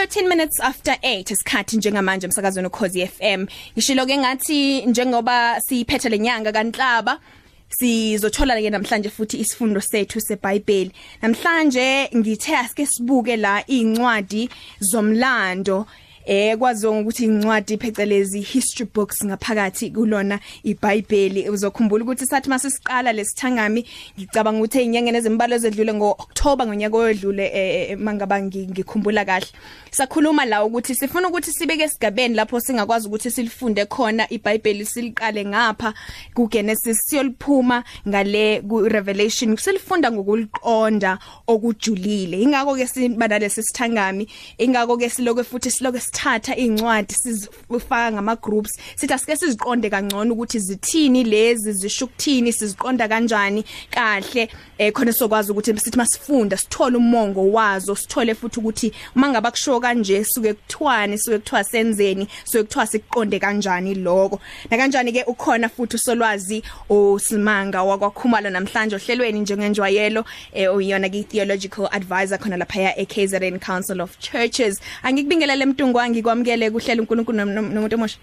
13 minutes after 8 isikhathi njengamanje emsakazweni ukhozi FM ngishilo ke ngathi njengoba siphethe lenyanga kanhlaba sizothola ke namhlanje futhi isifundo sethu seBhayibheli. Namhlanje ngithe asike sibuke la incwadi zomlando eh kwaziwa ukuthi incwadi phecelezi history books ngaphakathi kulona iBhayibheli. Uzokhumbula ukuthi sathi masisiqala lesithangami ngicabanga ukuthi inyanga nezimbalo ezedlule ngoOctober ngonyaka oyedlule eh, eh mangaba ngikhumbula kahle. Sakhuluma la ukuthi sifuna ukuthi sibeke esigabeni lapho singakwazi ukuthi silifunde khona iBhayibheli siliqale ngapha kuGenesis siyoliphuma ngale kuRevelation silifunda ngokuliqonda okujulile. Ingakho ke siba nalesi sithangami ingakho ke siloko futhi siloko sithatha incwadi sizifaka ngama groups sithi asike siziqonde kangcono ukuthi zithini lezi zishukuthini siziqonda kanjani kahle. Eh khona sokwazi ukuthi sithi masifunda sithole umongo wazo sithole futhi ukuthi mangaba kusho kanje suke kuthwane suke kuthiwa senzeni suke kuthiwa sikuqonde kanjani lokho. Na kanjani ke ukhona futhi usolwazi osimanga wakwakhumalo namhlanje ohlelweni njengenjwayelo eh uyona ke theological advisor khona lapha ya KZN Council of Churches. Angikubingelele mntungwa ngikwamukele kuhlela uNkulunkulu nomuntu omusha.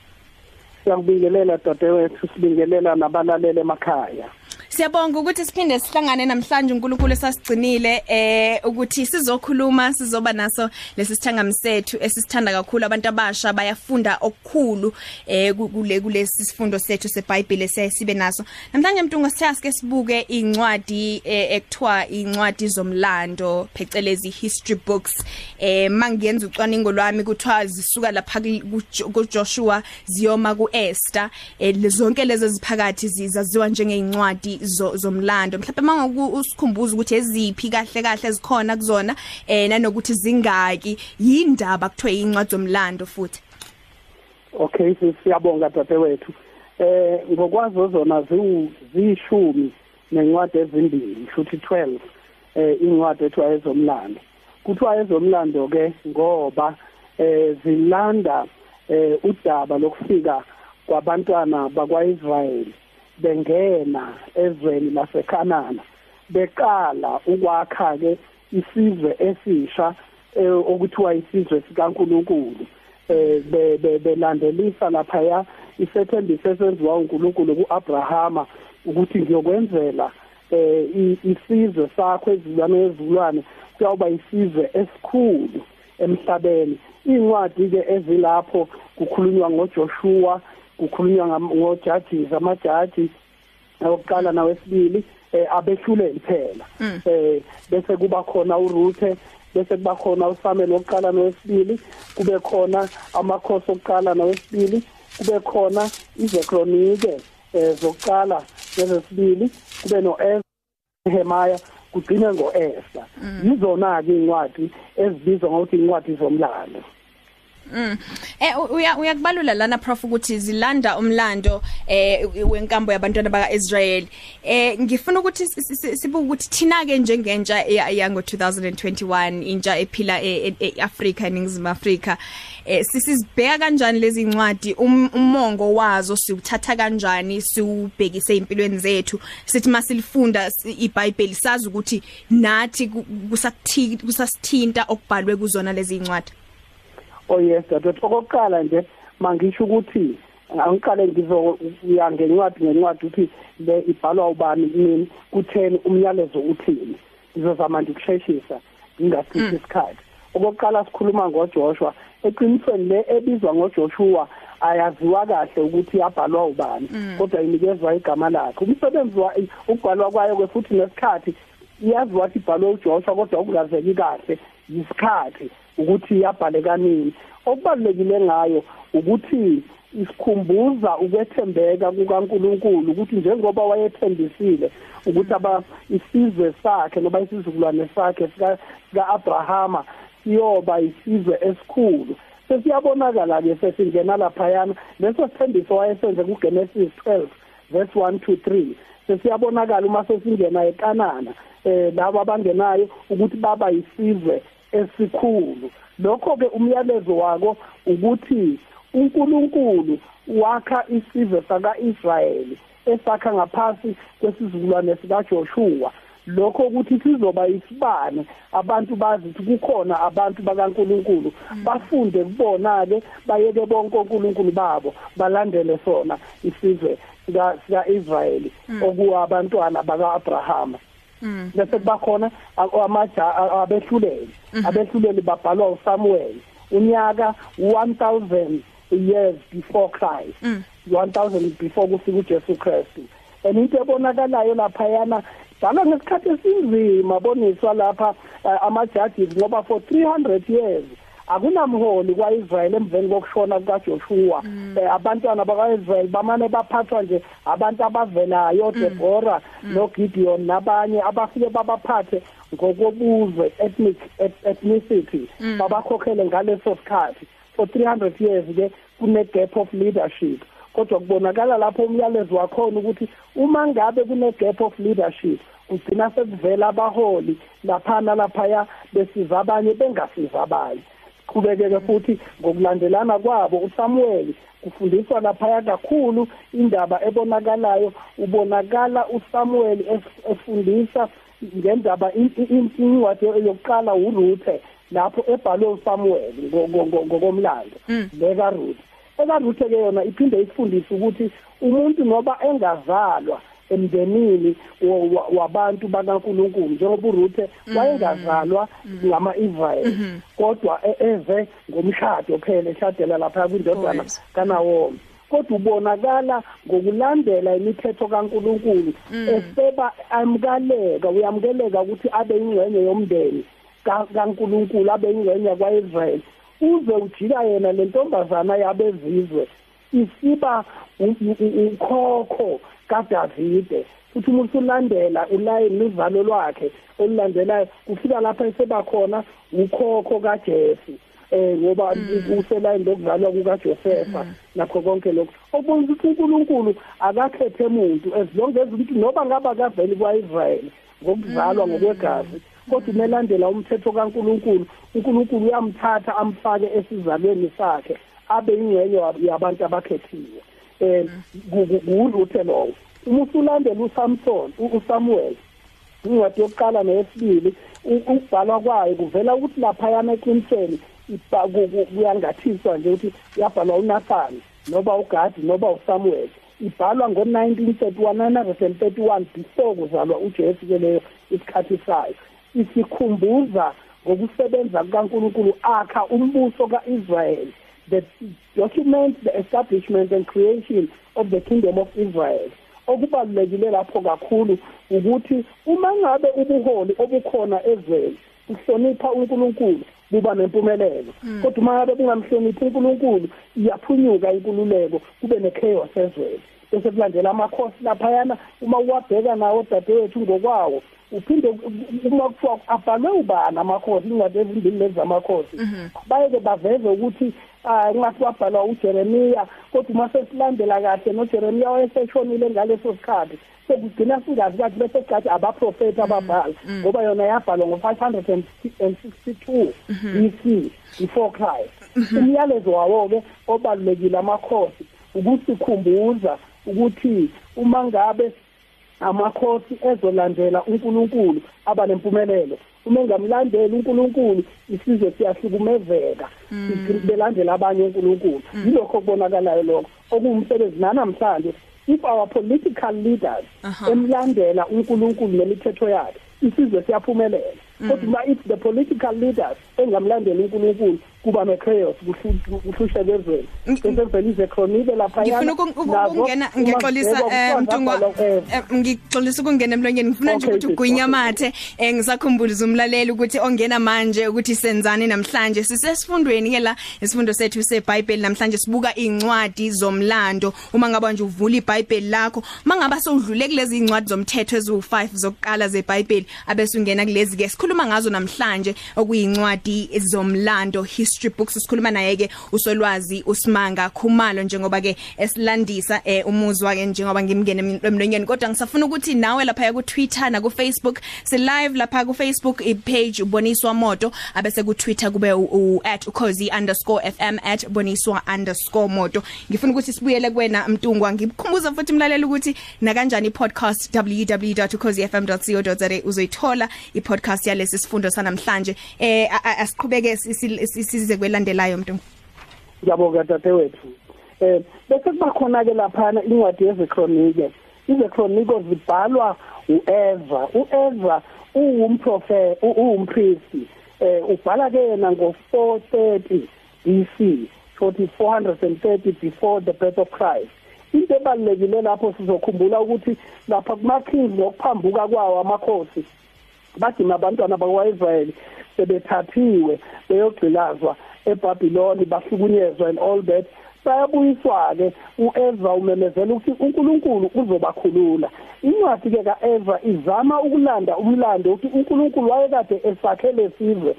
Siyakubingelela dadewethu sibingelela nabalalele emakhaya. Siyabonga ukuthi siphinde sihlangane namhlanje uNkulunkulu esasigcinile eh ukuthi sizokhuluma sizoba naso lesi sithangami sethu esisithanda kakhulu. Abantu abasha bayafunda okukhulu eh kule kulesi sifundo sethu seBhayibheli sesibe naso. Namhlanje mntungu sithasike sibuke incwadi eh, ekuthiwa incwadi zomlando phecelezi history books. Eh mangiyenza ucwaningo lwami kuthiwa zisuka lapha kuJoshua ziyoma kuEsther eh zonke lezi ziphakathi zizaziwa njengeincwadi zomlando. Mhlawumbe mangoku usikhumbuza ukuthi eziphi kahle kahle ezikhona kuzona eh nanokuthi zingaki. Yindaba kuthiwe incwadi zomlando futhi. Okay siyabonga dadewethu eh ngokwazi zona ziyishumi nencwadi ezimbili futhi 12 eh incwadi ethiwa ezomlando. Kuthiwa ezomlando ke ngoba eh zilanda eh udaba lokufika kwabantwana bakwaIsrayeli. Bengena ezweni laseKhanana beqala ukwakha ke isizwe esisha eh, okuthiwa isizwe sikaNkuluNkulu. Eh belandelisa lapha ya isethembiso esenziwa uNkulunkulu kuAbrahama ukuthi ngiyokwenzela eh isizwe sakho ezilwane ezulwane kuyawuba isizwe esikhulu emhlabeni. Incwadi ke ezilapho kukhulunywa ngoJoshua kukhulunywa ngojudges amajaji owokuqala nawesibili eh abehluleli phela mm. eh bese kuba khona uRuthe bese kuba khona uSamuel wokuqala nowesibili kube khona amakhosi okuqala nowesibili kube khona izekronike eh zokuqala nezesibili kube noEzra kugcine ngoEsther mm. yizona ke incwadi ezibizwa ngokuthi incwadi zomlando Mm. Eh uya uyakubalula lana prof ukuthi zilanda umlando eh wenkambo yabantwana bakaIsrael. Eh ngifuna ukuthi sibuke ukuthi thina ke njengentsha yango 2021 intsha ephila eAfrica eNingizimu Afrika. Eh sisizibheka kanjani lezi incwadi um, umongo wazo siuthatha kanjani? Siubhekise impilweni zethu? Sithi masilifunda iBhayibheli sazi ukuthi nathi kusasithinta okubhalwe kuzona lezi incwadi oh yes dadewethu okokuqala nje mangisho ukuthi angiqale ngizoya ngencwadi ngencwadi ukuthi le ibhalwa ubani kimi kutheni umyalezo uthini. Ngizozama ndikusheshisa ngingasithi mm. isikhathi. Okokuqala sikhuluma ngoJoshua. Eqinisweni le ebizwa ngoJoshua ayaziwa kahle ukuthi yabhalwa ubani mm. kodwa inikezwa igama lakhe. Umsebenzi wa ukubhalwa kwayo ke futhi nesikhathi iyaziwa ukuthi ibhalwe uJoshua kodwa ukungazeki kahle yisikhathi. Ukuthi yabhale kanini okubalekile ngayo ukuthi isikhumbuza ukwethembeka kukaNkuluNkulu ukuthi njengoba wayethembisile ukuthi aba isizwe sakhe noba isizukulwane sakhe sika Abrahama siyoba isizwe esikhulu. Sesiyabonakala ke sesingena laphayana. Leso sithembiso wayesenze kuGenesis 12 verse 1 to 3 sesiyabonakala uma sesingena ekanana eh labo abangenayo ukuthi baba isizwe esikhulu. Lokho ke umyalezo wako ukuthi uNkulunkulu wakha isizwe sakaIsrayeli esakha ngaphasi kwesizukulwane sikaJoshua lokho ukuthi sizoba isibane abantu bazi ukuthi kukhona abantu bakaNkuluNkulu. Bafunde kubona ke bayeke bonke uNkulunkulu babo balandele sona isizwe sika sika Israel okuwa abantwana baka Abraham bese kuba khona amaja abehluleli. Abehluleli babhalwa uSamuel. Unyaka 1000 years before Christ. 1000 before kufika uJesu Kristu. And into ebonakalayo lapha yana dala ngesikhathi esinzima boniswa lapha ama-judges ngoba for 300 years akunamholi kwaIsrael emveni kokushona kukaJoshua abantwana bakaIsrael bamane baphathwa nje abantu abavelayo Deborah noGideon nabanye abafike babaphathe ngokobuzwe ethnic ethnicity. Babakhokhele ngaleso sikhathi. For 300 years ke kune gap of leadership. Kodwa kubonakala lapho umyalezo wakhona ukuthi uma ngabe kune gap of leadership kugcina sekuvela abaholi laphana laphaya besiza abanye bengasiza abanye. Qhubekeke futhi ngokulandelana kwabo. uSamuel kufundiswa laphaya kakhulu indaba ebonakalayo. Ubonakala uSamuel efundisa ngendaba incwadi yokuqala uRuthe lapho ebhalwe uSamuel ngokomlando leka Ruth ekaRuthe ke yona iphinde ifundise ukuthi umuntu noba engazalwa emndenini wabantu bakaNkuluNkulu njengoba uRuthe wayengazalwa ngama-Israel kodwa eze ngomshado phela eshadela lapha kwindodana kaNawomi. Kodwa ubonakala ngokulandela imithetho kaNkuluNkulu eseba amkaleka uyamukeleka ukuthi abe ingxenye yomndeni kaNkuluNkulu abe ingxenye kwaIsrael uze ujika yena lentombazana yabezizwe isiba ukhokho kaDavide futhi uma usulandela ulayini luvalo lwakhe olulandelayo kufika lapha eseba khona ukhokho kaJesu eh ngoba uselayini lokuzalwa kukaJosefa nakho konke lokho okubonisa ukuthi uNkulunkulu akakhethe umuntu as long as umuntu noba ngaba kaveli kwaIsrael ngokuzalwa ngokwegazi kodwa umelandela umthetho kaNkulunkulu uNkulunkulu uyamthatha amfake esizalweni sakhe abe ingcenye yabantu abakhethiwe. Eh nguruthe lowo. Uma usulandela uSamson uSamuel incwadi yokuqala neyesibili ukubhalwa kwayo kuvela ukuthi lapha yana eqinisweni kuyangathiswa nje ukuthi yabhalwa uNathan noba uGadi noba uSamuel. Ibhalwa ngo-1931 931 before kuzalwa uJesu ke leyo isikhathi sayo. Isikhumbuza ngokusebenza kukaNkulunkulu akha umbuso kaIsrael the documents the establishment and creation of the kingdom of Israel. Okubalulekile lapho kakhulu ukuthi uma ngabe ubuholi obukhona ezweni uhlonipha uNkulunkulu buba nempumelelo. Kodwa uma ngabe bungamhloniphi uNkulunkulu iyaphunyuka inkululeko kube nechaos ezweni bese kulandela amakhosi laphayana uma uwabheka nawo dadewethu ngokwawo uphinde uma kuthiwa abhalwe ubani amakhosi incwadi ezimbili lezi zamakhosi bayeke baveze ukuthi ngathi wabhalwa uJeremiya kodwa uma sesilandela kahle noJeremiya wayeseshonile ngaleso sikhathi sekugcina singazi kathi bese sicathi abaprofeti ababhala ngoba yona yabhalwa ngo-562 BC before Christ. Umyalezo wawo-ke obalulekile amakhosi ukusikhumbuza ukuthi uma ngabe amakhosi ezolandela uNkulunkulu aba nempumelelo uma engamlandeli uNkulunkulu isizwe siyahlukumezeka belandela abanye uNkulunkulu. Yilokho kubonakalayo lokho. Okuwumsebenzi nanamhlanje if our political leaders emlandela uNkulunkulu nemithetho yakhe isizwe siyaphumelela. Kodwa if the political leaders engamlandeli uNkulunkulu kuba ne-chaos kuhlushe kezweni bese kuvela izekronike lapha ngifuna ukungena ngixolisa mntungwa ngixolisa ukungena emlonyeni. Ngifuna nje ukuthi ugwinyamathe ngisakhumbuza umlaleli ukuthi ongena manje ukuthi senzani namhlanje. Sisesifundweni ke la isifundo sethu seBhayibheli namhlanje sibuka incwadi zomlando. Uma ngaba nje uvula iBhayibheli lakho mangaba sowudlule kulezi incwadi zomthetho ezu5 zokuqala zeBhayibheli abese ungena kulezi ke esikhuluma ngazo namhlanje okuyincwadi zomlando history books sikhuluma naye ke usolwazi uSimanga Khumalo njengoba ke esilandisa eh, umuzwa ke njengoba ngimngene emlonyeni. Kodwa ngisafuna ukuthi nawe lapha ku Twitter na ku Facebook si live lapha ku Facebook page uboniswa moto abese ku Twitter kube @ukozi_fm @boniswa_moto ngifuna ukuthi sibuyele kuwena Mtungwa. Ngikukhumbuza futhi umlaleli ukuthi na kanjani podcast www.ukozifm.co.za uzoyithola i-podcast yalesi sifundo sanamhlanje. Eh asiqhubeke size kwelandelayo Mtungwa Ngiyabonga dadewethu eh bese kuba khona ke lapha incwadi yezekronike izekronike zibhalwa uEzra. uEzra uwumprofeti uwumpristi. Eh ubhala ke yena ngo 430 BC 4430 before the birth of Christ. Into ebalekile lapho sizokhumbula ukuthi lapha kuma kings ngokuphambuka kwawo amakhosi. Badima abantwana bakwaIsrael sebethathiwe beyogcilazwa eBabylon bahlukunyezwa and all that. Bayabuyiswa ke uEzra umemezela ukuthi uNkulunkulu uzobakhulula. Incwadi ke kaEzra izama ukulanda umlando ukuthi uNkulunkulu wayekade esakhele sizwe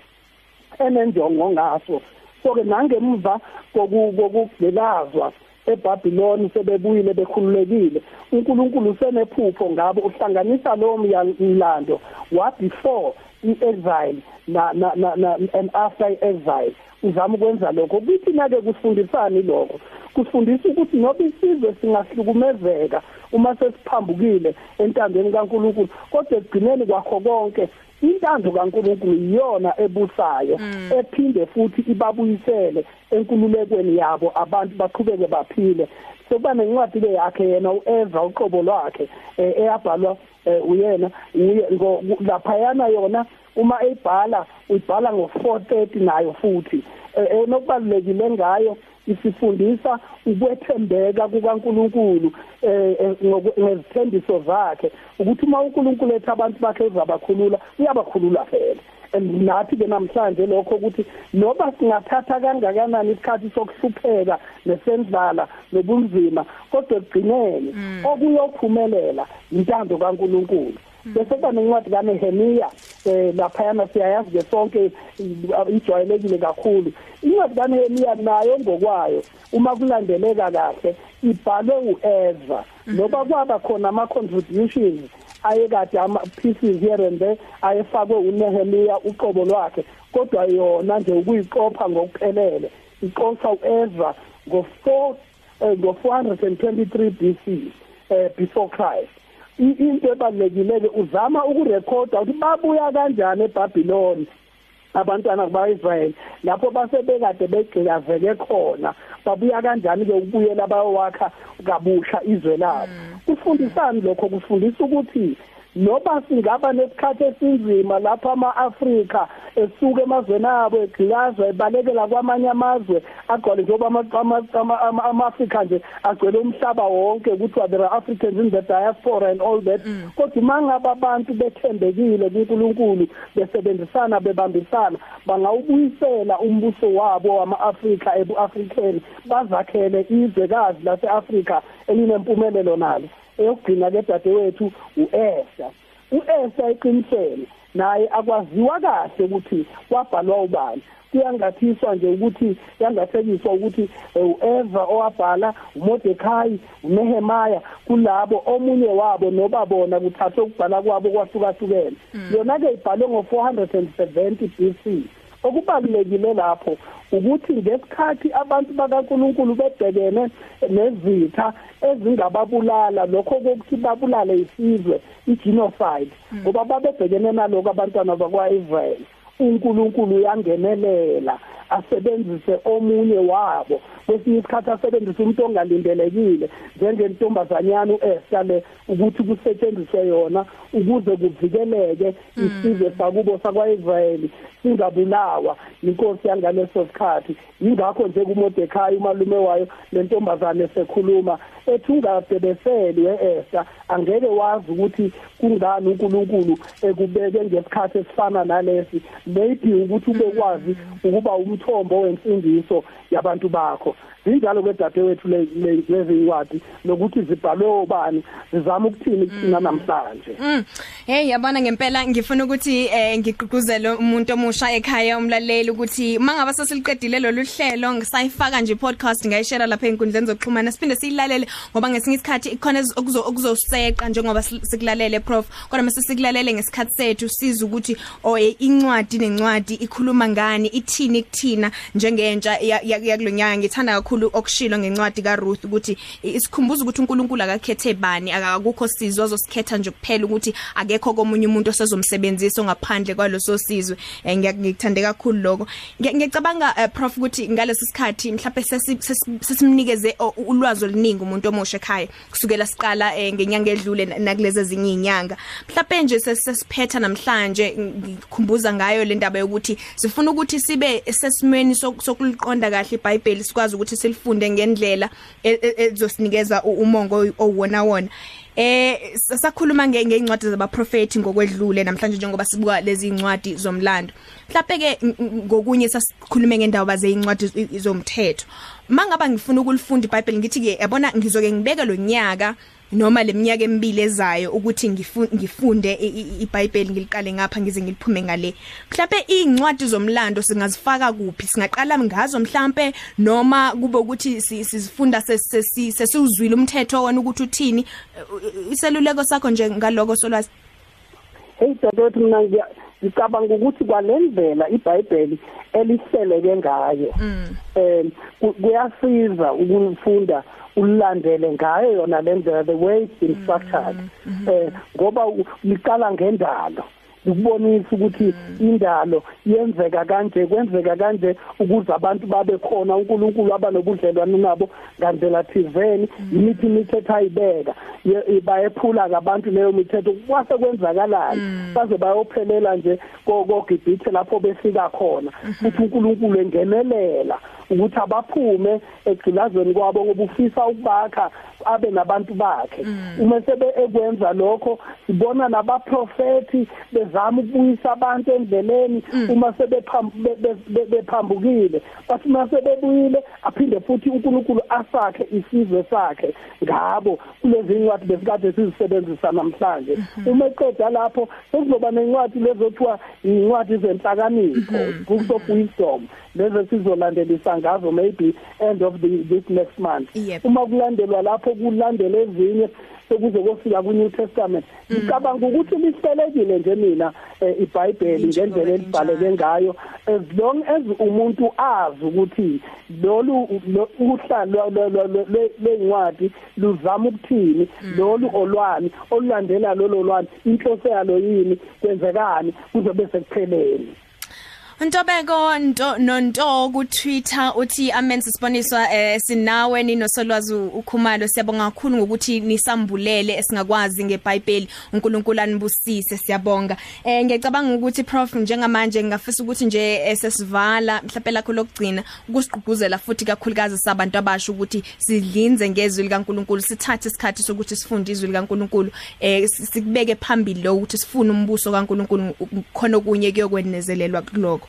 enenjongo ngaso. So ke nangemva kokugcelazwa eBabylon sebebuyile bekhululekile. uNkulunkulu senephupho ngabo uhlanganisa lo mlando. Wa before iexile na na na and after exile uzama ukwenza lokho. Kuthi nake kusifundisani lokho? Kusifundisa ukuthi noba isizwe singahlukumezeka uma sesiphambukile entandweni kaNkulunkulu kodwa ekugcineni kwakho konke intando kaNkulunkulu iyona ebusayo mm. ephinde futhi ibabuyisele enkululekweni yabo abantu baqhubeke baphile sekuba nencwadi le yakhe yena uEzra uqobo lwakhe eh, eyabhalwa eh, uyena lapha yana yona uma eyibhala uyibhala ngo430 nayo futhi enokubalekile eh, ngayo isifundisa ukwethembeka kukaNkuluNkulu eh ngezithembiso zakhe. Ukuthi uma uNkulunkulu ethu abantu bakhe uzabakhulula uyabakhulula phela. Nathi ke namhlanje lokho ukuthi noba singathatha kangakanani isikhathi sokuhlupheka nesendlala nobunzima kodwa ekugcineni mm. okuyophumelela intando kaNkuluNkulu. Bese kuba nencwadi kaNehemiya eh laphayana siyayazi ke sonke ijwayelekile kakhulu. Incwadi kaNehemiya nayo ngokwayo uma kulandeleka kahle ibhalwe uEzra. Noba kwaba khona ama contributions ayekade ama pieces here and there ayefakwe uNehemiya uqobo lwakhe. Kodwa yona nje ukuyiqopha ngokuphelele iqopha uEzra ngo4 ngo 423 BC eh before Christ. Into ebalekile ke uzama ukurekhoda ukuthi babuya kanjani eBabylon abantwana baIsrael lapho basebekade begcikazeke khona babuya kanjani ke ukubuyela bayowakha kabusha izwe labo mm. kufundisani lokho kufundisa ukuthi noba singaba nesikhathi esinzima lapha ama-Afrika esuka emazweni abo egcilazwa ebalekela kwamanye amazwe agcwele njengoba ama-Afrika nje agcwele umhlaba wonke kuthiwa there are Africans in the diaspora and all that mm. kodwa mangaba abantu bethembekile kuNkulunkulu besebenzisana bebambisana bangawubuyisela umbuso wabo wama-Afrika ebu-African bazakhele izwekazi lase-Afrika elinempumelelo nalo eyokugcina ke dadewethu uEsa uEsa eqinisele naye akwaziwa kahle ukuthi wabhalwa ubani. Kuyangathiswa nje ukuthi yangathekiswa ukuthi eh, uEva owabhala uMordekhai uNehemaya kulabo omunye wabo noba bona kuthathwe ukubhala kwabo kwahlukahlukene. Hmm. yona ke ibhalwe ngo 470 BC okubalulekile lapho ukuthi ngesikhathi abantu bakaNkuluNkulu bebhekene nezitha ezingababulala lokho kokuthi babulale isizwe igenocide hmm. ngoba babebhekene naloko abantwana bakwaIsrael uNkulunkulu uyangenelela asebenzise omunye wabo kwesinye isikhathi asebenzise umuntu ongalindelekile njengentombazanyana uEsther le ukuthi kusetshenziswe yona ukuze kuvikeleke isizwe sakubo sakwaIsrayeli singabulawa. Inkosi yangaleso sikhathi. Ingakho nje kuMordekhai umalume wayo lentombazane esekhuluma ethi ungadebeseli weEsther angeke wazi ukuthi kungani uNkulunkulu ekubeke ngesikhathi esifana nalesi. Maybe ukuthi ubekwazi ukuba umthombo wensindiso yabantu bakho. Zinjalo kwedadewethu lezi incwadi nokuthi zibhalwe obani zizama ukuthini kuthina namhlanje mm. hey yabona ngempela ngifuna ukuthi eh, ngigqugquzele umuntu omusha ekhaya umlaleli ukuthi mangaba sesiliqedile lo luhlelo ngisayifaka nje podcast ngayishare lapha enkundleni zokuxhumana siphinde siyilalele ngoba ngesinye isikhathi ikhona okuzoseqa njengoba sikulalele prof kodwa mase sikulalele ngesikhathi sethu siza ukuthi oh incwadi nencwadi ikhuluma ngani ithini kuthina njengentsha yakulonyaka ngithanda kakhulu okushilo ngencwadi kaRuth ukuthi isikhumbuza ukuthi uNkulunkulu akakhethe bani akakukho sizwe ozosikhetha nje kuphela ukuthi akekho komunye umuntu osezomsebenzisa ngaphandle kwaloso sizwe. Ngiyakuthandeka kakhulu lokho. Ngiyacabanga uh, prof ukuthi ngalesi sikhathi mhlawumbe sesimnikeze ulwazi oluningi umuntu omusha ekhaya kusukela siqala eh, ngenyanga edlule nakulezi ezinye inyanga mhlawumbe nje sesiphetha namhlanje ngikhumbuza ngayo le ndaba yokuthi sifuna ukuthi sibe sesimweni sokuliqonda kahle iBhayibheli sikwazi ukuthi silifunde ngendlela e, e, ezosinikeza umongo owona wona. Eh sakhuluma ngeincwadi zabaprofeti ngokwedlule namhlanje njengoba sibuka lezi incwadi zomlando. Mhlawumbe ke ngokunye sasikhulume ngendaba zeincwadi zomthetho. Mangaba ngifuna ukulifunda iBhayibheli ngithi ke yabona ngizoke ngibeke lo nyaka noma leminyaka emibili ezayo ukuthi ngifunde iBhayibheli ngiliqale ngapha ngize ngiliphume ngale. Mhlawumbe incwadi zomlando singazifaka kuphi? Singaqala ngazo mhlawumbe noma kube ukuthi sizifunda sesiuzwile umthetho wona ukuthi uthini? Iseluleko sakho nje ngaloko solwazi. Hey dadewethu mina ngicabanga ukuthi kwalendlela iBhayibheli elihleleke ngayo. Mm. em kuyasiza ukufunda ulandele ngayo yona lendlela the way it's been structured mm-hmm. eh ngoba liqala ngendalo ukubonisa ukuthi indalo yenzeka kanje kwenzeka kanje ukuze abantu babe khona uNkulunkulu abanobudlelwano nabo ngandlela thizeni imithi imithetho ayibeka bayephula kabantu leyo mithetho kwase kwenzakalala mm. baze bayophelela nje kogibhithe lapho befika khona mm-hmm. futhi uNkulunkulu engenelela ukuthi abaphume egcilazweni kwabo ngoba ufisa ukubakha abe nabantu bakhe mm. uma sebe ekwenza lokho sibona nabaprofeti bezama ukubuyisa abantu endleleni mm. uma sebephambukile bathi mase bebuyile aphinde futhi uNkulunkulu asakhe isizwe sakhe ngabo kulezi incwadi besikade sizisebenzisa namhlanje mm-hmm. uma eqeda lapho sekuzoba nencwadi lezothiwa incwadi zenhlakanipho mm-hmm. books of wisdom lezi sizolandelisa ngazo maybe end of the this next month. Uma kulandelwa lapho kulandela ezinye sekuze kofika ku New Testament. Mm. ngicabanga ukuthi lihlelekile nje mina eh, iBhayibheli ngendlela elibhaleke ngayo. As long as umuntu azi ukuthi lolu uhlalo lencwadi luzama ukuthini mm. lolu olwani olulandela lolo lwani inhloso yalo yini kwenzekani kuzobe sekupheleni Ntobeko nto nonto ku Twitter uthi amen sisiboniswa eh sinawe ninosolwazi ukhumalo. Siyabonga kakhulu ngokuthi nisambulele esingakwazi ngeBhayibheli. uNkulunkulu anibusise siyabonga. Eh ngiyacabanga ukuthi prof njengamanje ngafisa ukuthi nje sesivala mhlawumbe lakho lokugcina ukusigqugquzela futhi kakhulukazi sabantu abasha ukuthi sidlinze ngezwi likaNkulunkulu sithathe isikhathi sokuthi sifunde izwi likaNkulunkulu. Eh sikubeke phambili lo ukuthi sifune umbuso kaNkulunkulu khona okunye kuyokwenezelelwa kuloko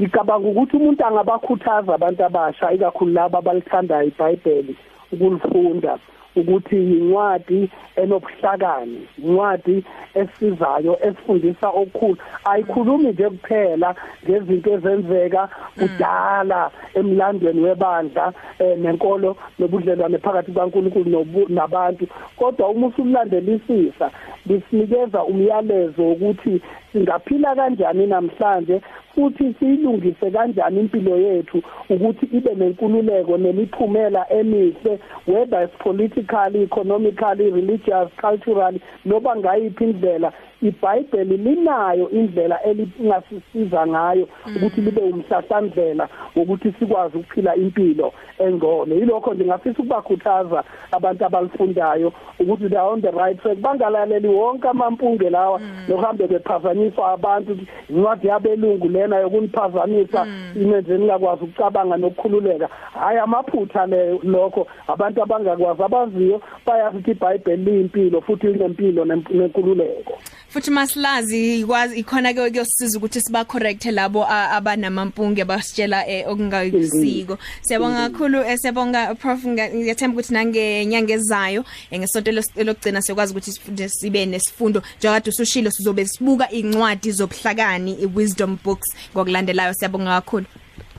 ngicabanga ukuthi umuntu angabakhuthaza abantu abasha ikakhulu laba abalithandayo iBhayibheli ukulifunda ukuthi incwadi enobuhlakani incwadi esizayo esifundisa okukhulu. Ayikhulumi nje kuphela ngezinto ezenzeka kudala emlandweni webandla eh, nenkolo nobudlelwane phakathi kwaNkulunkulu nabantu. Kodwa uma usulandelisisa lisinikeza umyalezo wokuthi singaphila kanjani namhlanje futhi siyilungise kanjani impilo yethu ukuthi ibe nenkululeko nemiphumela emihle whether it's politically economically religious culturally noba ngayiphi indlela iBhayibheli linayo indlela elingasisiza ngayo ukuthi libe umhlahlandlela wokuthi sikwazi ukuphila impilo engcono. Yilokho ngingafisa ukubakhuthaza abantu abalifundayo ukuthi they are on the right track. Bangalaleli wonke amampunge lawa nokuhambe bephazanyiswa abantu. Incwadi yabelungu lena yokuniphazamisa imenze ningakwazi ukucabanga nokukhululeka. Hayi amaphutha le lokho abantu abangakwazi abaziyo bayazi ukuthi iBhayibheli liyimpilo futhi inempilo nenkululeko. Futhi masilazi ikwazi ikhona ke kuyosiza ukuthi siba correct labo a- abanamampunge abasitshela eh, okungayisiko. Siyabonga kakhulu eh, siyabonga prof nga- ngiyathemba ukuthi nangenyanga ezayo eh, ngesonto los- lokugcina sikwazi ukuthi sifunde sibe nesifundo. Njengade usushilo sizobe sibuka incwadi zobuhlakani i-wisdom books ngokulandelayo. Siyabonga kakhulu.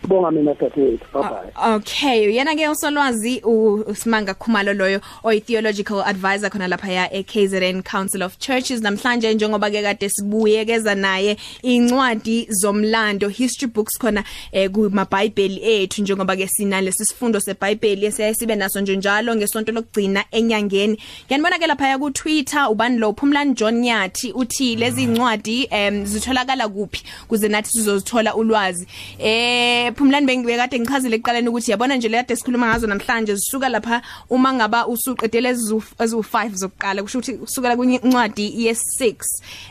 Bonga mina dadewethu bye bye Okay yena ke usolwazi u- uSimanga Khumalo loyo oyi theological advisor khona lapha ya eKZN Council of Churches. Namhlanje njengoba ke kade sibuyekeza naye incwadi zomlando history books khona eh, kuma Bible ethu njengoba ke sinalesi sifundo seBible esiyayibe naso nje njalo ngesonto lokugcina enyangeni. Ngiyanibona ke lapha ya ku Twitter ubani lo? Phumlani John Nyathi uthi lezi incwadi em zitholakala kuphi? Kuze nathi sizozithola ulwazi. Eh Phumlani bengibekade ngichazile ekuqaleni ukuthi yabona nje le kade sikhuluma ngazo namhlanje zisuka lapha uma ngaba usuqedele ezu ezu5 zokuqala kusho ukuthi usukela kwincwadi ye6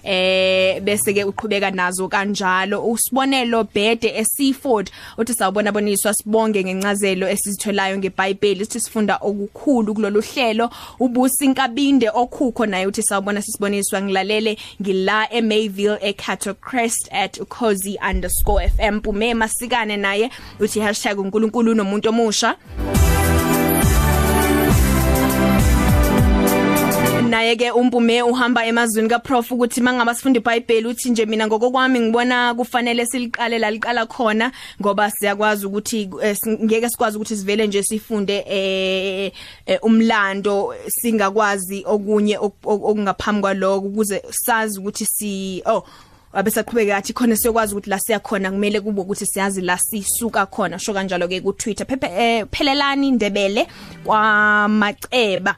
eh bese ke uqhubeka nazo kanjalo. Usibonelo Bede eSeaford uthi sawubona boniswa sibonge ngencazelo esizitholayo ngeBhayibheli sithi sifunda okukhulu kulolu hlelo. Ubusi inkabinde okhukho naye uthi sawubona sisiboniswa ngilalele ngila eMayville eCattle Crest at ukhozi_fm pume masikane naye uthi #uNkulunkulu nomuntu omusha. Naye ke umpume uhamba emazweni kaprof ukuthi mangaba sifunda iBhayibheli uthi nje mina ngokokwami ngibona kufanele siliqale la liqala khona ngoba siyakwazi ukuthi eh, si- ngeke sikwazi ukuthi sivele nje sifunde eh eh, umlando singakwazi okunye ok- ok- okungaphambi kwaloko ukuze sazi ukuthi si oh abesaqhubeka athi khona siyokwazi ukuthi la siya khona kumele kube ukuthi siyazi la sisuka khona. Sho kanjalo ke ku Twitter. Phephe eh, phelelani ndebele kwamaceba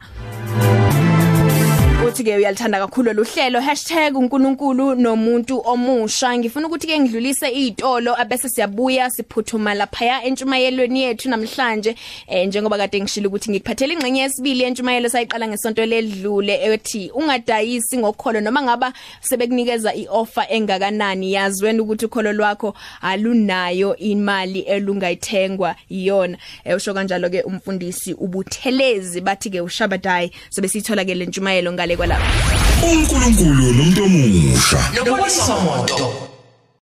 uthi ke uyalithanda kakhulu lohlelo #uNkulunkulu nomuntu omusha. Ngifuna ukuthi ke ngidlulise izitolo abese siyabuya siphuthuma lapha entshumayelweni yethu namhlanje. Eh njengoba kade ngishilo ukuthi ngikuphathele ingcenye yesibili entshumayelo sayiqala ngesonto ledlule ethi ungadayisi ngokholo noma ngaba sebekunikeza ioffer engakanani? Yazweni ukuthi ukholo lwakho alunayo imali elungayithengwa iyona eh usho kanjalo ke umfundisi ubuthelezi bathi ke ushabadai sobe sithola ke lentshumayelo ngale kwalapha uNkulunkulu nomuntu omusha Noboniso Moto